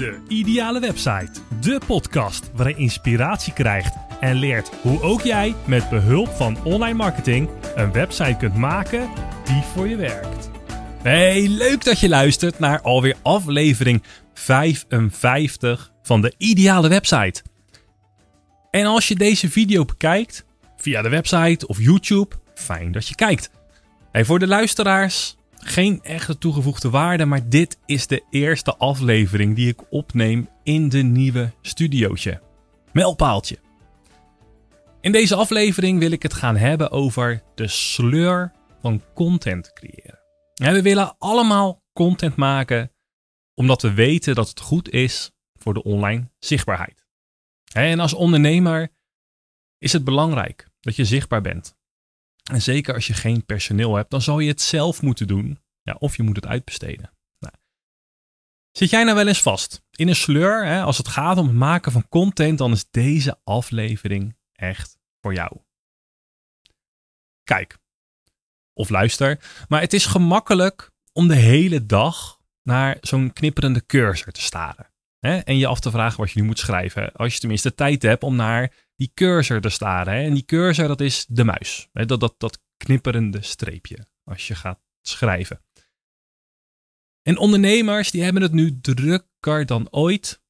De Ideale Website. De podcast waarin je inspiratie krijgt en leert hoe ook jij met behulp van online marketing een website kunt maken die voor je werkt. Hey, leuk dat je luistert naar alweer aflevering 55 van de Ideale Website. En als je deze video bekijkt via de website of YouTube, fijn dat je kijkt. Hey, voor de luisteraars, geen echte toegevoegde waarde, maar dit is de eerste aflevering die ik opneem in de nieuwe studiootje. Mijlpaaltje. In deze aflevering wil ik het gaan hebben over de sleur van content creëren. we willen allemaal content maken omdat we weten dat het goed is voor de online zichtbaarheid. En als ondernemer is het belangrijk dat je zichtbaar bent. En zeker als je geen personeel hebt, dan zal je het zelf moeten doen. Ja, of je moet het uitbesteden. Nou. Zit jij nou wel eens vast in een sleur? Hè? Als het gaat om het maken van content, dan is deze aflevering echt voor jou. Kijk, of luister, maar het is gemakkelijk om de hele dag naar zo'n knipperende cursor te staren. Hè? En je af te vragen wat je nu moet schrijven. Als je tenminste tijd hebt om naar die cursor te staren. Hè? En die cursor, dat is de muis. Hè? Dat, dat, dat knipperende streepje als je gaat schrijven. En ondernemers, die hebben het nu drukker dan ooit.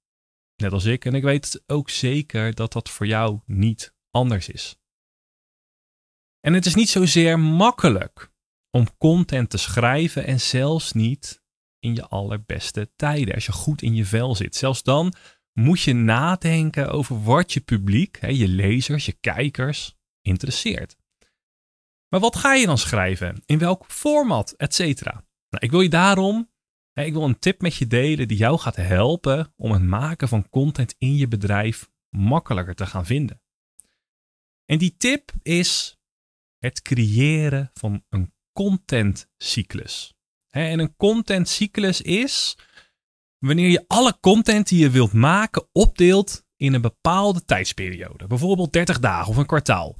Net als ik. En ik weet ook zeker dat dat voor jou niet anders is. En het is niet zozeer makkelijk om content te schrijven en zelfs niet in je allerbeste tijden. Als je goed in je vel zit. Zelfs dan moet je nadenken over wat je publiek, je lezers, je kijkers, interesseert. Maar wat ga je dan schrijven? In welk format, et cetera? Nou, ik wil je daarom, ik wil een tip met je delen die jou gaat helpen om het maken van content in je bedrijf makkelijker te gaan vinden. En die tip is het creëren van een contentcyclus. En een contentcyclus is wanneer je alle content die je wilt maken opdeelt in een bepaalde tijdsperiode. Bijvoorbeeld 30 dagen of een kwartaal.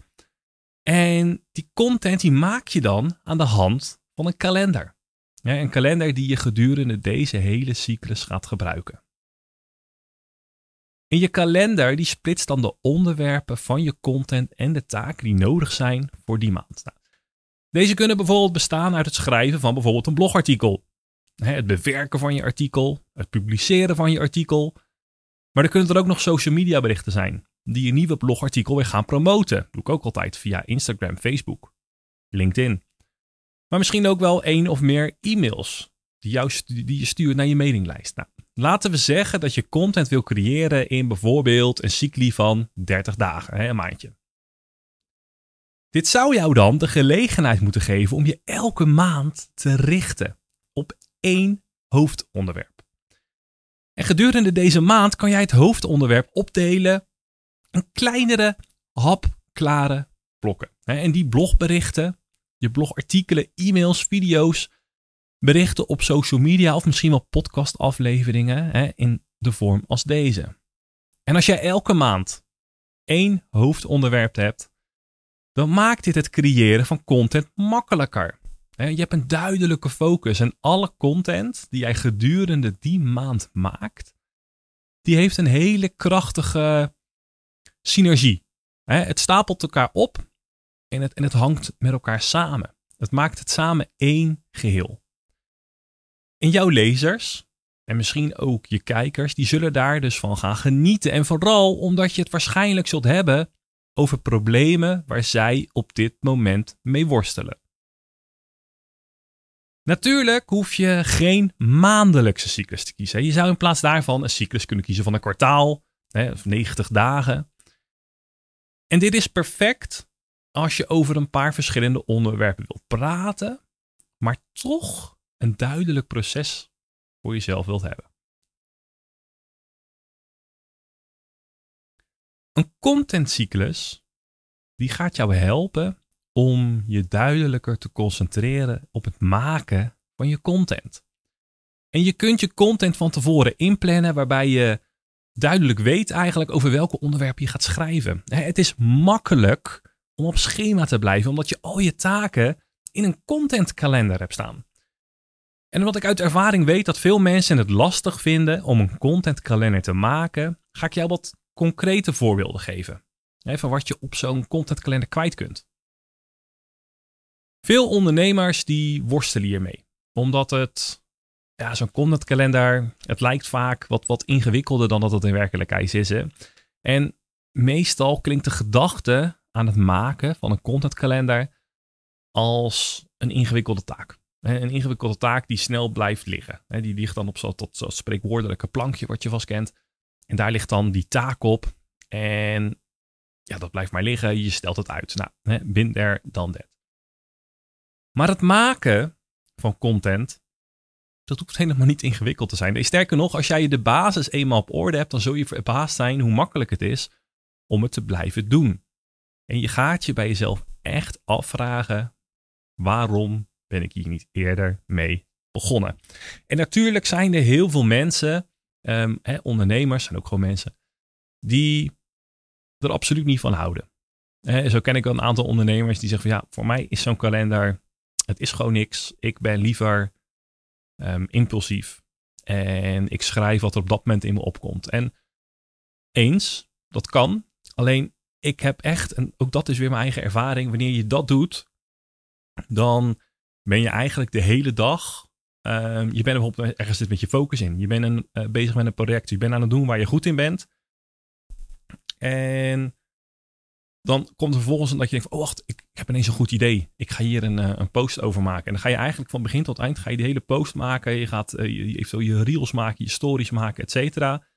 En die content die maak je dan aan de hand van een kalender. een kalender die je gedurende deze hele cyclus gaat gebruiken. In je kalender die splitst dan de onderwerpen van je content en de taken die nodig zijn voor die maand. Nou, deze kunnen bijvoorbeeld bestaan uit het schrijven van bijvoorbeeld een blogartikel, het bewerken van je artikel, het publiceren van je artikel. Maar er kunnen er ook nog social media berichten zijn die je nieuwe blogartikel weer gaan promoten. Dat doe ik ook altijd via Instagram, Facebook, LinkedIn. Maar misschien ook wel één of meer e-mails die, jou, die je stuurt naar je mailinglijst. Nou, laten we zeggen dat je content wil creëren in bijvoorbeeld een cycli van 30 dagen, een maandje. Dit zou jou dan de gelegenheid moeten geven om je elke maand te richten op één hoofdonderwerp. En gedurende deze maand kan jij het hoofdonderwerp opdelen in kleinere, hapklare blokken. En die blogberichten, je blogartikelen, e-mails, video's, berichten op social media of misschien wel podcastafleveringen in de vorm als deze. En als jij elke maand één hoofdonderwerp hebt, dan maakt dit het creëren van content makkelijker. Je hebt een duidelijke focus en alle content die jij gedurende die maand maakt, die heeft een hele krachtige synergie. Het stapelt elkaar op en het, en het hangt met elkaar samen. Het maakt het samen één geheel. En jouw lezers, en misschien ook je kijkers, die zullen daar dus van gaan genieten. En vooral omdat je het waarschijnlijk zult hebben over problemen waar zij op dit moment mee worstelen. Natuurlijk hoef je geen maandelijkse cyclus te kiezen. Je zou in plaats daarvan een cyclus kunnen kiezen van een kwartaal of 90 dagen. En dit is perfect als je over een paar verschillende onderwerpen wilt praten, maar toch een duidelijk proces voor jezelf wilt hebben. Een contentcyclus die gaat jou helpen om je duidelijker te concentreren op het maken van je content. En je kunt je content van tevoren inplannen waarbij je duidelijk weet eigenlijk over welke onderwerpen je gaat schrijven. Het is makkelijk om op schema te blijven omdat je al je taken in een contentkalender hebt staan. En omdat ik uit ervaring weet dat veel mensen het lastig vinden om een contentkalender te maken, ga ik jou wat concrete voorbeelden geven. van wat je op zo'n contentkalender kwijt kunt. Veel ondernemers die worstelen hiermee. Omdat het, ja, zo'n contentkalender, het lijkt vaak wat, wat ingewikkelder dan dat het in werkelijkheid is. Hè? En meestal klinkt de gedachte aan het maken van een contentkalender als een ingewikkelde taak. Een ingewikkelde taak die snel blijft liggen. Die ligt dan op zo'n tot spreekwoordelijke plankje wat je vast kent. En daar ligt dan die taak op. En ja, dat blijft maar liggen. Je stelt het uit. Nou, there, dan that. Maar het maken van content, dat hoeft helemaal niet ingewikkeld te zijn. Sterker nog, als jij de basis eenmaal op orde hebt, dan zul je verbaasd zijn hoe makkelijk het is om het te blijven doen. En je gaat je bij jezelf echt afvragen: waarom ben ik hier niet eerder mee begonnen? En natuurlijk zijn er heel veel mensen, hè, ondernemers en ook gewoon mensen, die er absoluut niet van houden. zo ken ik wel een aantal ondernemers die zeggen van ja, voor mij is zo'n kalender, het is gewoon niks. Ik ben liever um, impulsief en ik schrijf wat er op dat moment in me opkomt. En eens, dat kan. Alleen ik heb echt, en ook dat is weer mijn eigen ervaring, wanneer je dat doet, dan ben je eigenlijk de hele dag. Um, je bent bijvoorbeeld ergens zit met je focus in. Je bent uh, bezig met een project. Je bent aan het doen waar je goed in bent. En dan komt er vervolgens dat je denkt: oh wacht, ik, heb ineens een goed idee. Ik ga hier een, uh, een post over maken. En dan ga je eigenlijk van begin tot eind ga je die hele post maken. Je gaat uh, je, eventueel je reels maken, je stories maken, et cetera.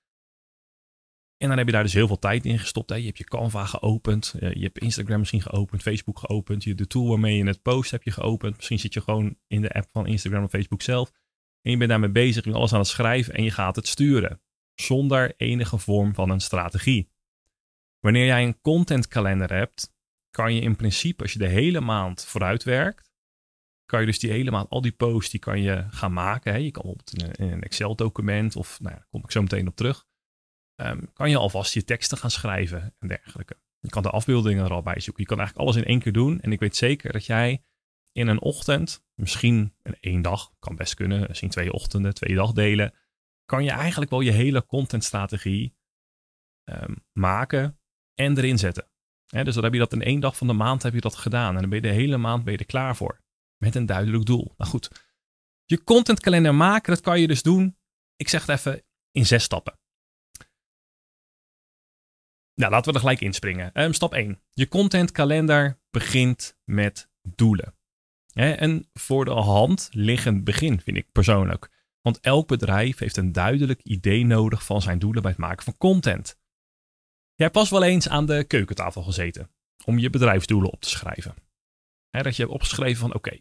En dan heb je daar dus heel veel tijd in gestopt. Hè. Je hebt je Canva geopend. je hebt Instagram misschien geopend. Facebook geopend. Je, de tool waarmee je het post heb je geopend. Misschien zit je gewoon in de app van Instagram of Facebook zelf. En je bent daarmee bezig. Je bent alles aan het schrijven. En je gaat het sturen. Zonder enige vorm van een strategie. Wanneer jij een contentkalender hebt. Kan je in principe, als je de hele maand vooruit werkt. Kan je dus die hele maand, al die posts, die kan je gaan maken. Hè. Je kan bijvoorbeeld in een Excel document. Of nou ja, daar kom ik zo meteen op terug um, kan je alvast je teksten gaan schrijven en dergelijke. Je kan de afbeeldingen er al bij zoeken. Je kan eigenlijk alles in één keer doen. En ik weet zeker dat jij in een ochtend, misschien in één dag, kan best kunnen, misschien twee ochtenden, twee dagdelen, kan je eigenlijk wel je hele contentstrategie um, maken en erin zetten. dus dan heb je dat in één dag van de maand heb je dat gedaan. En dan ben je de hele maand ben er klaar voor. Met een duidelijk doel. Nou goed, je contentkalender maken, dat kan je dus doen. Ik zeg het even in zes stappen. Nou, laten we er gelijk inspringen. Um, stap 1. Je contentkalender begint met doelen. een voor de hand liggend begin, vind ik persoonlijk. Want elk bedrijf heeft een duidelijk idee nodig van zijn doelen bij het maken van content. Jij hebt pas wel eens aan de keukentafel gezeten om je bedrijfsdoelen op te schrijven. dat je hebt opgeschreven van oké,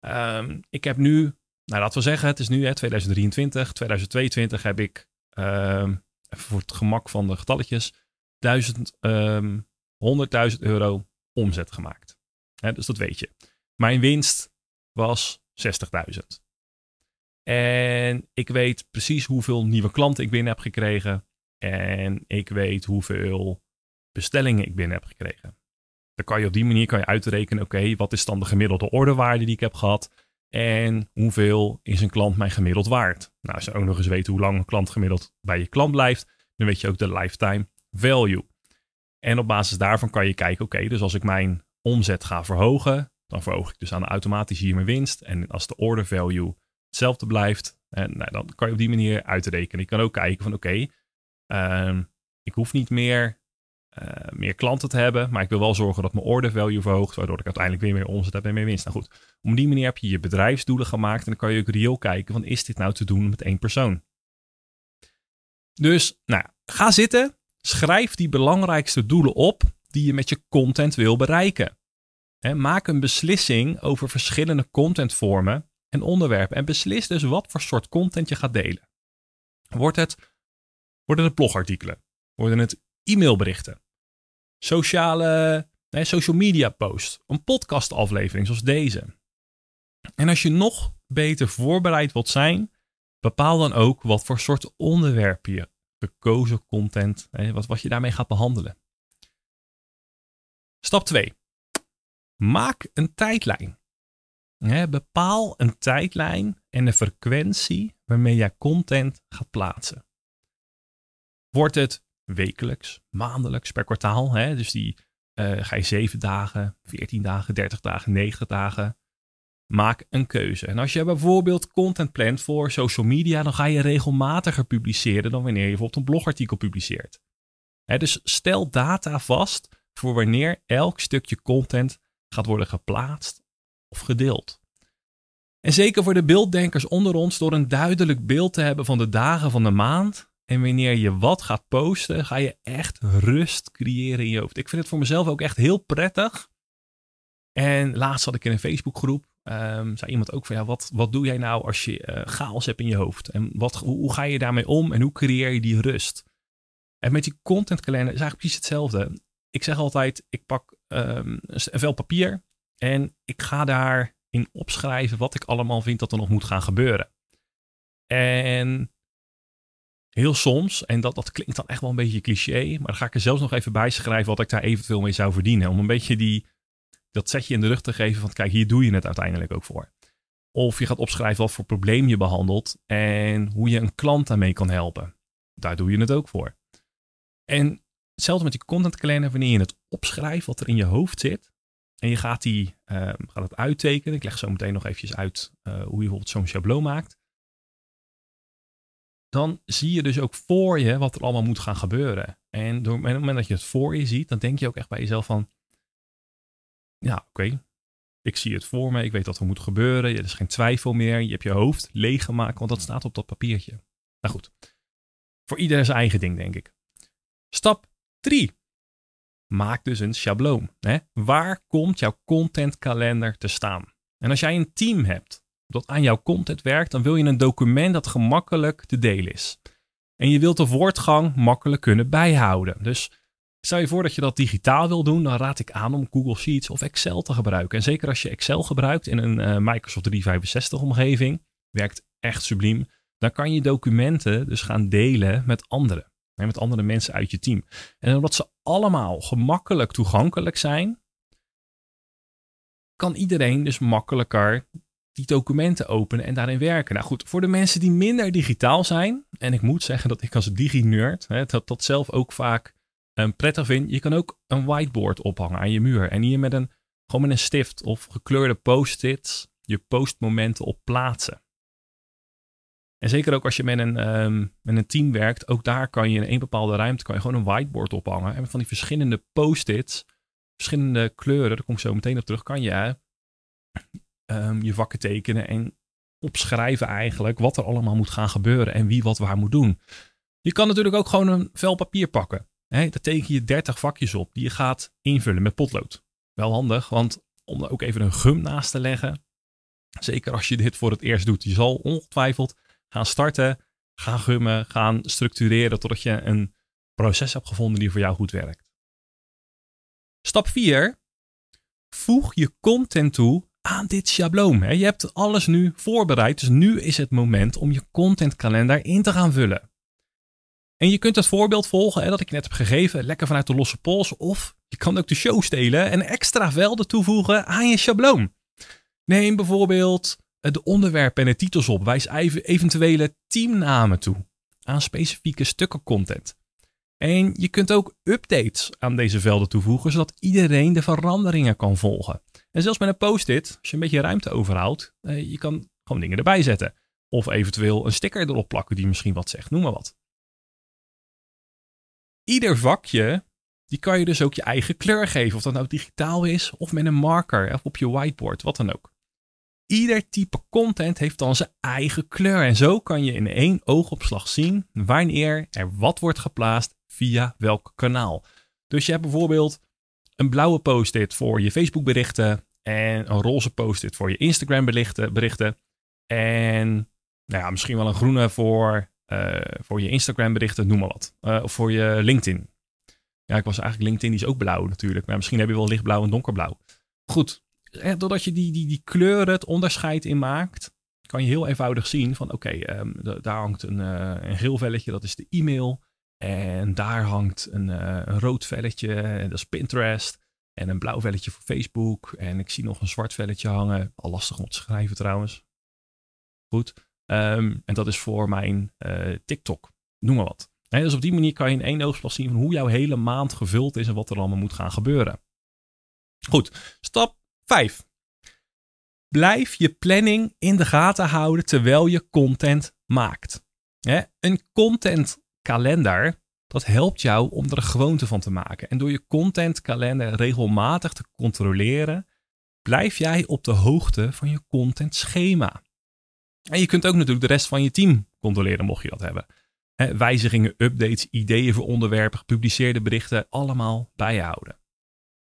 ehm, ik heb nu, nou laten we zeggen, het is nu hè, 2023, 2022 heb ik, even voor het gemak van de getalletjes, 1000, um, 100.000 euro omzet gemaakt. dus dat weet je. Mijn winst was 60.000. En ik weet precies hoeveel nieuwe klanten ik binnen heb gekregen. En ik weet hoeveel bestellingen ik binnen heb gekregen. Dan kan je op die manier kan je uitrekenen, oké, wat is dan de gemiddelde orderwaarde die ik heb gehad? En hoeveel is een klant mij gemiddeld waard? Nou, als je ook nog eens weet hoe lang een klant gemiddeld bij je klant blijft, dan weet je ook de lifetime value. En op basis daarvan kan je kijken, oké, dus als ik mijn omzet ga verhogen, dan verhoog ik dus aan de automatisch hier mijn winst. En als de order value hetzelfde blijft, en, nou, dan kan je op die manier uitrekenen. Je kan ook kijken van, oké, ehm, ik hoef niet meer, uh, meer klanten te hebben, maar ik wil wel zorgen dat mijn order value verhoogt, waardoor ik uiteindelijk weer meer omzet heb en meer winst. Nou goed, op die manier heb je je bedrijfsdoelen gemaakt en dan kan je ook reëel kijken van, is dit nou te doen met één persoon? Dus, nou, ga zitten Schrijf die belangrijkste doelen op die je met je content wil bereiken. maak een beslissing over verschillende contentvormen en onderwerpen en beslis dus wat voor soort content je gaat delen. Wordt het, worden het blogartikelen? Worden het e-mailberichten? Sociale, social media posts? Een podcastaflevering zoals deze? En als je nog beter voorbereid wilt zijn, bepaal dan ook wat voor soort onderwerpen je gekozen content, wat, wat je daarmee gaat behandelen. Stap 2. Maak een tijdlijn. bepaal een tijdlijn en de frequentie waarmee jij content gaat plaatsen. Wordt het wekelijks, maandelijks, per kwartaal, hè? dus die uh, ga je 7 dagen, 14 dagen, 30 dagen, 90 dagen, maak een keuze. En als je bijvoorbeeld content plant voor social media, dan ga je regelmatiger publiceren dan wanneer je bijvoorbeeld een blogartikel publiceert. dus stel data vast voor wanneer elk stukje content gaat worden geplaatst of gedeeld. En zeker voor de beelddenkers onder ons, door een duidelijk beeld te hebben van de dagen van de maand. En wanneer je wat gaat posten, ga je echt rust creëren in je hoofd. Ik vind het voor mezelf ook echt heel prettig. En laatst had ik in een Facebookgroep, um, zei iemand ook van ja, wat, wat doe jij nou als je uh, chaos hebt in je hoofd? En wat, hoe, ga je daarmee om en hoe creëer je die rust? En met die contentkalender is eigenlijk precies hetzelfde. Ik zeg altijd, ik pak um, een vel papier en ik ga daarin opschrijven wat ik allemaal vind dat er nog moet gaan gebeuren. En heel soms, en dat, dat klinkt dan echt wel een beetje cliché, maar dan ga ik er zelfs nog even bij schrijven wat ik daar eventueel mee zou verdienen. Om een beetje die, dat zetje in de rug te geven van kijk, hier doe je het uiteindelijk ook voor. Of je gaat opschrijven wat voor probleem je behandelt en hoe je een klant daarmee kan helpen. Daar doe je het ook voor. En hetzelfde met die content calendar, wanneer je het opschrijft wat er in je hoofd zit. En je gaat, die, uh, gaat het uittekenen. Ik leg zo meteen nog eventjes uit uh, hoe je bijvoorbeeld zo'n schabloon maakt. Dan zie je dus ook voor je wat er allemaal moet gaan gebeuren. En door, het moment dat je het voor je ziet, dan denk je ook echt bij jezelf van... Ja, oké. Ik zie het voor me. Ik weet wat er moet gebeuren. Er is geen twijfel meer. Je hebt je hoofd leeggemaakt, want dat staat op dat papiertje. Nou goed. Voor iedereen zijn eigen ding, denk ik. Stap 3. Maak dus een schabloon. Hè? Waar komt jouw contentkalender te staan? En als jij een team hebt dat aan jouw content werkt, dan wil je een document dat gemakkelijk te delen is. En je wilt de voortgang makkelijk kunnen bijhouden. Dus stel je voor dat je dat digitaal wil doen, dan raad ik aan om Google Sheets of Excel te gebruiken. En zeker als je Excel gebruikt in een uh, Microsoft 365 omgeving, werkt echt subliem. Dan kan je documenten dus gaan delen met anderen met andere mensen uit je team. En omdat ze allemaal gemakkelijk toegankelijk zijn, kan iedereen dus makkelijker die documenten openen en daarin werken. Nou goed, voor de mensen die minder digitaal zijn, en ik moet zeggen dat ik als digi-nerd dat, dat zelf ook vaak um, prettig vind, je kan ook een whiteboard ophangen aan je muur en hier met een, gewoon met een stift of gekleurde post-its je postmomenten op plaatsen. En zeker ook als je met een, um, met een team werkt, ook daar kan je in één bepaalde ruimte kan je gewoon een whiteboard ophangen. En van die verschillende post-its, verschillende kleuren, daar kom ik zo meteen op terug, kan je um, je vakken tekenen en opschrijven eigenlijk wat er allemaal moet gaan gebeuren en wie wat waar moet doen. Je kan natuurlijk ook gewoon een vel papier pakken. Hè? Daar teken je 30 vakjes op die je gaat invullen met potlood. Wel handig, want om er ook even een gum naast te leggen. Zeker als je dit voor het eerst doet. Je zal ongetwijfeld gaan starten, gaan gummen, gaan structureren totdat je een proces hebt gevonden die voor jou goed werkt. Stap 4. Voeg je content toe aan dit schabloon. Je hebt alles nu voorbereid, dus nu is het moment om je contentkalender in te gaan vullen. En je kunt het voorbeeld volgen hè, dat ik net heb gegeven, lekker vanuit de losse pols. Of je kan ook de show stelen en extra velden toevoegen aan je schabloon. Neem bijvoorbeeld de onderwerpen en de titels op. Wijs eventuele teamnamen toe aan specifieke stukken content. En je kunt ook updates aan deze velden toevoegen, zodat iedereen de veranderingen kan volgen. En zelfs met een post-it, als je een beetje ruimte overhoudt, eh, je kan gewoon dingen erbij zetten. Of eventueel een sticker erop plakken die misschien wat zegt, noem maar wat. Ieder vakje, die kan je dus ook je eigen kleur geven. Of dat nou digitaal is, of met een marker, of op je whiteboard, wat dan ook. Ieder type content heeft dan zijn eigen kleur. En zo kan je in één oogopslag zien wanneer er wat wordt geplaatst via welk kanaal. Dus je hebt bijvoorbeeld een blauwe post-it voor je Facebook berichten. En een roze post-it voor je Instagram berichten. berichten en nou ja, misschien wel een groene voor, uh, voor je Instagram berichten, noem maar wat. Uh, of voor je LinkedIn. Ja, ik was eigenlijk LinkedIn, die is ook blauw natuurlijk. Maar misschien heb je wel lichtblauw en donkerblauw. Goed, doordat je die, die, die kleuren, het onderscheid in maakt, kan je heel eenvoudig zien van oké, ehm, daar hangt een, een geel velletje, dat is de e-mail. En daar hangt een, uh, een rood velletje, dat is Pinterest. En een blauw velletje voor Facebook. En ik zie nog een zwart velletje hangen. Al lastig om te schrijven trouwens. Goed. Ehm, en dat is voor mijn uh, TikTok. Noem maar wat. dus op die manier kan je in één oogstslag zien van hoe jouw hele maand gevuld is en wat er allemaal moet gaan gebeuren. Goed, stap 5. Blijf je planning in de gaten houden terwijl je content maakt. een contentkalender, dat helpt jou om er een gewoonte van te maken. En door je contentkalender regelmatig te controleren, blijf jij op de hoogte van je contentschema. En je kunt ook natuurlijk de rest van je team controleren, mocht je dat hebben. wijzigingen, updates, ideeën voor onderwerpen, gepubliceerde berichten, allemaal bijhouden.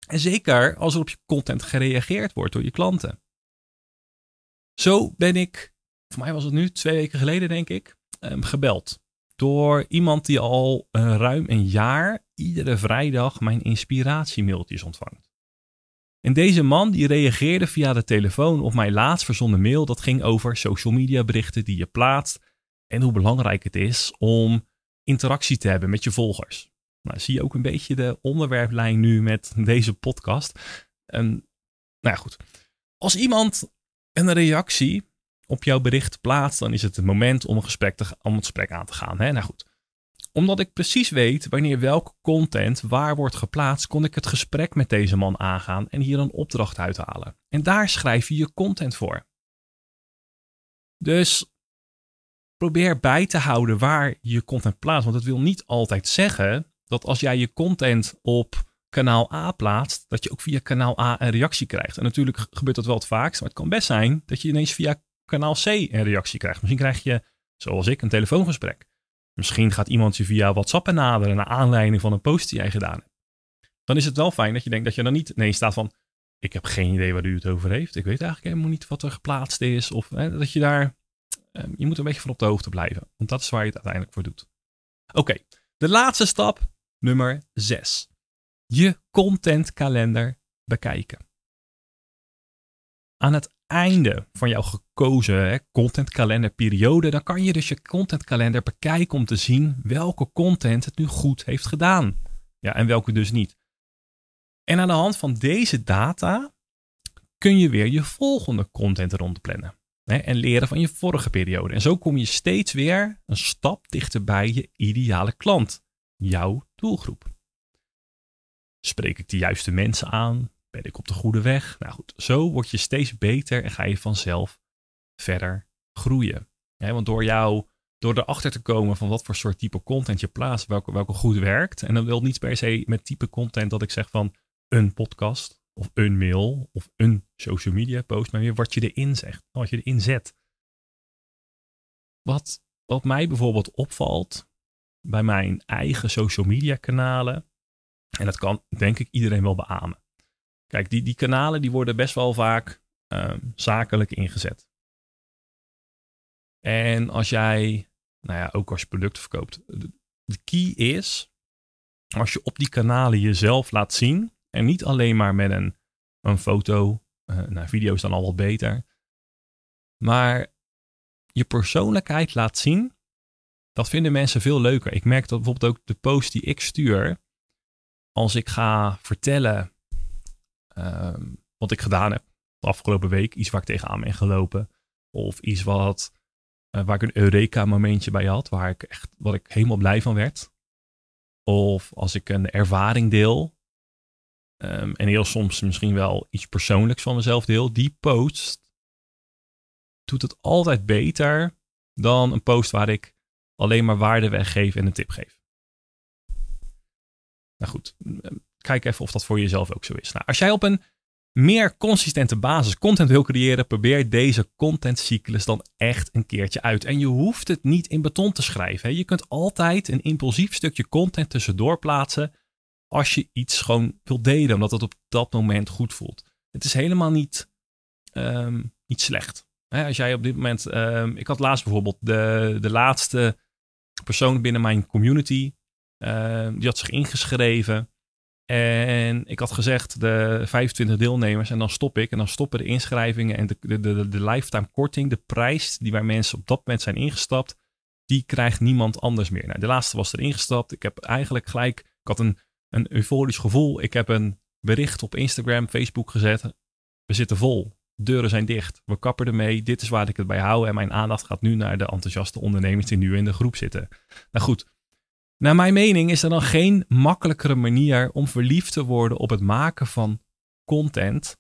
En zeker als er op je content gereageerd wordt door je klanten. Zo ben ik, voor mij was het nu twee weken geleden denk ik, ehm, gebeld. Door iemand die al uh, ruim een jaar iedere vrijdag mijn inspiratiemailtjes ontvangt. En deze man die reageerde via de telefoon op mijn laatst verzonden mail. Dat ging over social media berichten die je plaatst. En hoe belangrijk het is om interactie te hebben met je volgers. Nou, zie je ook een beetje de onderwerplijn nu met deze podcast. Nou ja, goed. Als iemand een reactie op jouw bericht plaatst, dan is het het moment om een gesprek, te, om het gesprek aan te gaan. Hè? Nou goed. Omdat ik precies weet wanneer welke content waar wordt geplaatst, kon ik het gesprek met deze man aangaan en hier een opdracht uithalen. En daar schrijf je je content voor. Dus probeer bij te houden waar je content plaatst. Want het wil niet altijd zeggen dat als jij je content op kanaal A plaatst, dat je ook via kanaal A een reactie krijgt. En natuurlijk gebeurt dat wel het vaakst, maar het kan best zijn dat je ineens via kanaal C een reactie krijgt. Misschien krijg je, zoals ik, een telefoongesprek. Misschien gaat iemand je via WhatsApp benaderen naar aanleiding van een post die jij gedaan hebt. Dan is het wel fijn dat je denkt dat je dan niet nee staat van, ik heb geen idee waar u het over heeft. Ik weet eigenlijk helemaal niet wat er geplaatst is. Of hè, dat je daar, eh, je moet een beetje van op de hoogte blijven. Want dat is waar je het uiteindelijk voor doet. Oké, de laatste stap nummer 6. Je contentkalender bekijken. Aan het einde van jouw gekozen contentkalenderperiode, dan kan je dus je contentkalender bekijken om te zien welke content het nu goed heeft gedaan. Ja, en welke dus niet. En aan de hand van deze data kun je weer je volgende content rondplannen. Hè, en leren van je vorige periode. En zo kom je steeds weer een stap dichter bij je ideale klant jouw doelgroep? Spreek ik de juiste mensen aan? Ben ik op de goede weg? Nou goed, zo word je steeds beter en ga je vanzelf verder groeien. want door jou, door erachter te komen van wat voor soort type content je plaatst, welke, welke goed werkt. En dan wil niet per se met type content dat ik zeg van een podcast of een mail of een social media post, maar weer wat je erin zegt, wat je erin zet. Wat, wat mij bijvoorbeeld opvalt, bij mijn eigen social media kanalen. En dat kan denk ik iedereen wel beamen. Kijk, die, die kanalen die worden best wel vaak ehm, zakelijk ingezet. En als jij, nou ja, ook als je producten verkoopt. De, key is, als je op die kanalen jezelf laat zien. En niet alleen maar met een, een foto. Uh, nou, video is dan al wat beter. Maar je persoonlijkheid laat zien dat vinden mensen veel leuker. Ik merk dat bijvoorbeeld ook de post die ik stuur, als ik ga vertellen um, wat ik gedaan heb de afgelopen week, iets waar ik tegenaan ben gelopen, of iets wat, uh, waar ik een Eureka momentje bij had, waar ik echt, wat ik helemaal blij van werd. Of als ik een ervaring deel, um, en heel soms misschien wel iets persoonlijks van mezelf deel, die post doet het altijd beter dan een post waar ik alleen maar waarde weggeven en een tip geven. Nou goed, kijk even of dat voor jezelf ook zo is. Nou, als jij op een meer consistente basis content wil creëren, probeer deze contentcyclus dan echt een keertje uit. En je hoeft het niet in beton te schrijven. Je kunt altijd een impulsief stukje content tussendoor plaatsen als je iets gewoon wilt delen, omdat het op dat moment goed voelt. Het is helemaal niet, um, niet slecht. als jij op dit moment, um, ik had laatst bijvoorbeeld de, de laatste persoon binnen mijn community. Uh, die had zich ingeschreven. En ik had gezegd, de 25 deelnemers, en dan stop ik. En dan stoppen de inschrijvingen en de, de, de, lifetime korting, de prijs die waar mensen op dat moment zijn ingestapt, die krijgt niemand anders meer. Nou, de laatste was er ingestapt. Ik heb eigenlijk gelijk, ik had een, een euforisch gevoel. Ik heb een bericht op Instagram, Facebook gezet. We zitten vol. deuren zijn dicht. We kappen ermee. Dit is waar ik het bij hou. En mijn aandacht gaat nu naar de enthousiaste ondernemers die nu in de groep zitten. Nou goed, naar mijn mening is er dan geen makkelijkere manier om verliefd te worden op het maken van content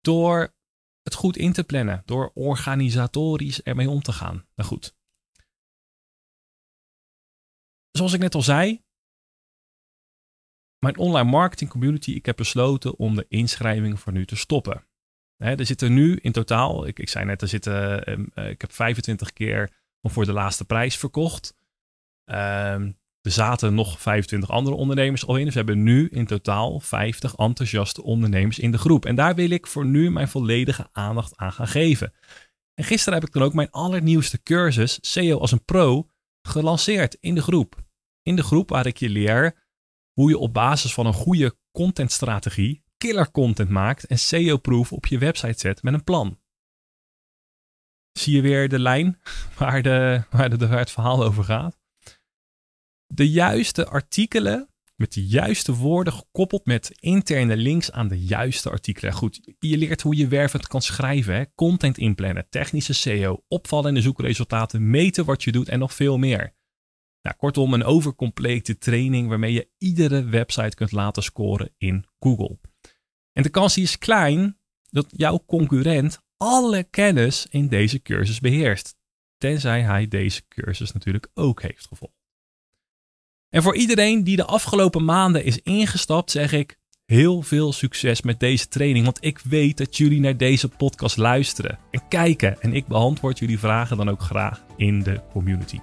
door het goed in te plannen, door organisatorisch ermee om te gaan. Nou goed. Zoals ik net al zei, mijn online marketing community, ik heb besloten om de inschrijving voor nu te stoppen. er zitten nu in totaal, ik, ik zei net, er zitten, ehm, eh, ik heb 25 keer voor de laatste prijs verkocht. Um, er zaten nog 25 andere ondernemers al in. Dus we hebben nu in totaal 50 enthousiaste ondernemers in de groep. En daar wil ik voor nu mijn volledige aandacht aan gaan geven. En gisteren heb ik dan ook mijn allernieuwste cursus, SEO als een pro, gelanceerd in de groep. In de groep waar ik je leer hoe je op basis van een goede contentstrategie killer content maakt en SEO-proof op je website zet met een plan. Zie je weer de lijn waar, de, waar, de, waar het verhaal over gaat? de juiste artikelen met de juiste woorden gekoppeld met interne links aan de juiste artikelen. Goed, je leert hoe je wervend kan schrijven, hè? content inplannen, technische SEO, opvallende zoekresultaten, meten wat je doet en nog veel meer. Nou, kortom, een overcomplete training waarmee je iedere website kunt laten scoren in Google. En de kans is klein dat jouw concurrent alle kennis in deze cursus beheerst. Tenzij hij deze cursus natuurlijk ook heeft gevolgd. En voor iedereen die de afgelopen maanden is ingestapt, zeg ik heel veel succes met deze training. Want ik weet dat jullie naar deze podcast luisteren en kijken. En ik beantwoord jullie vragen dan ook graag in de community.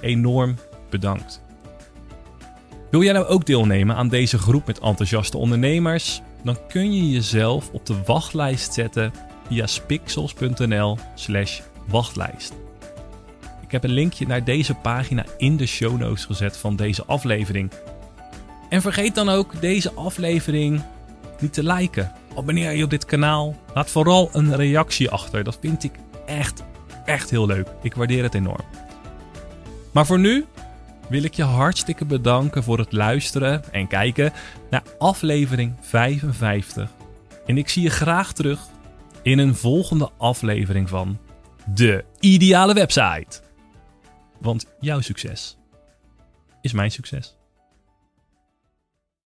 Enorm bedankt. Wil jij nou ook deelnemen aan deze groep met enthousiaste ondernemers? Dan kun je jezelf op de wachtlijst zetten via spixels.nl/slash wachtlijst. Ik heb een linkje naar deze pagina in de show notes gezet van deze aflevering. En vergeet dan ook deze aflevering niet te liken. Abonneer je op dit kanaal. Laat vooral een reactie achter. Dat vind ik echt, echt heel leuk. Ik waardeer het enorm. Maar voor nu wil ik je hartstikke bedanken voor het luisteren en kijken naar aflevering 55. En ik zie je graag terug in een volgende aflevering van De Ideale Website. Want jouw succes is mijn succes.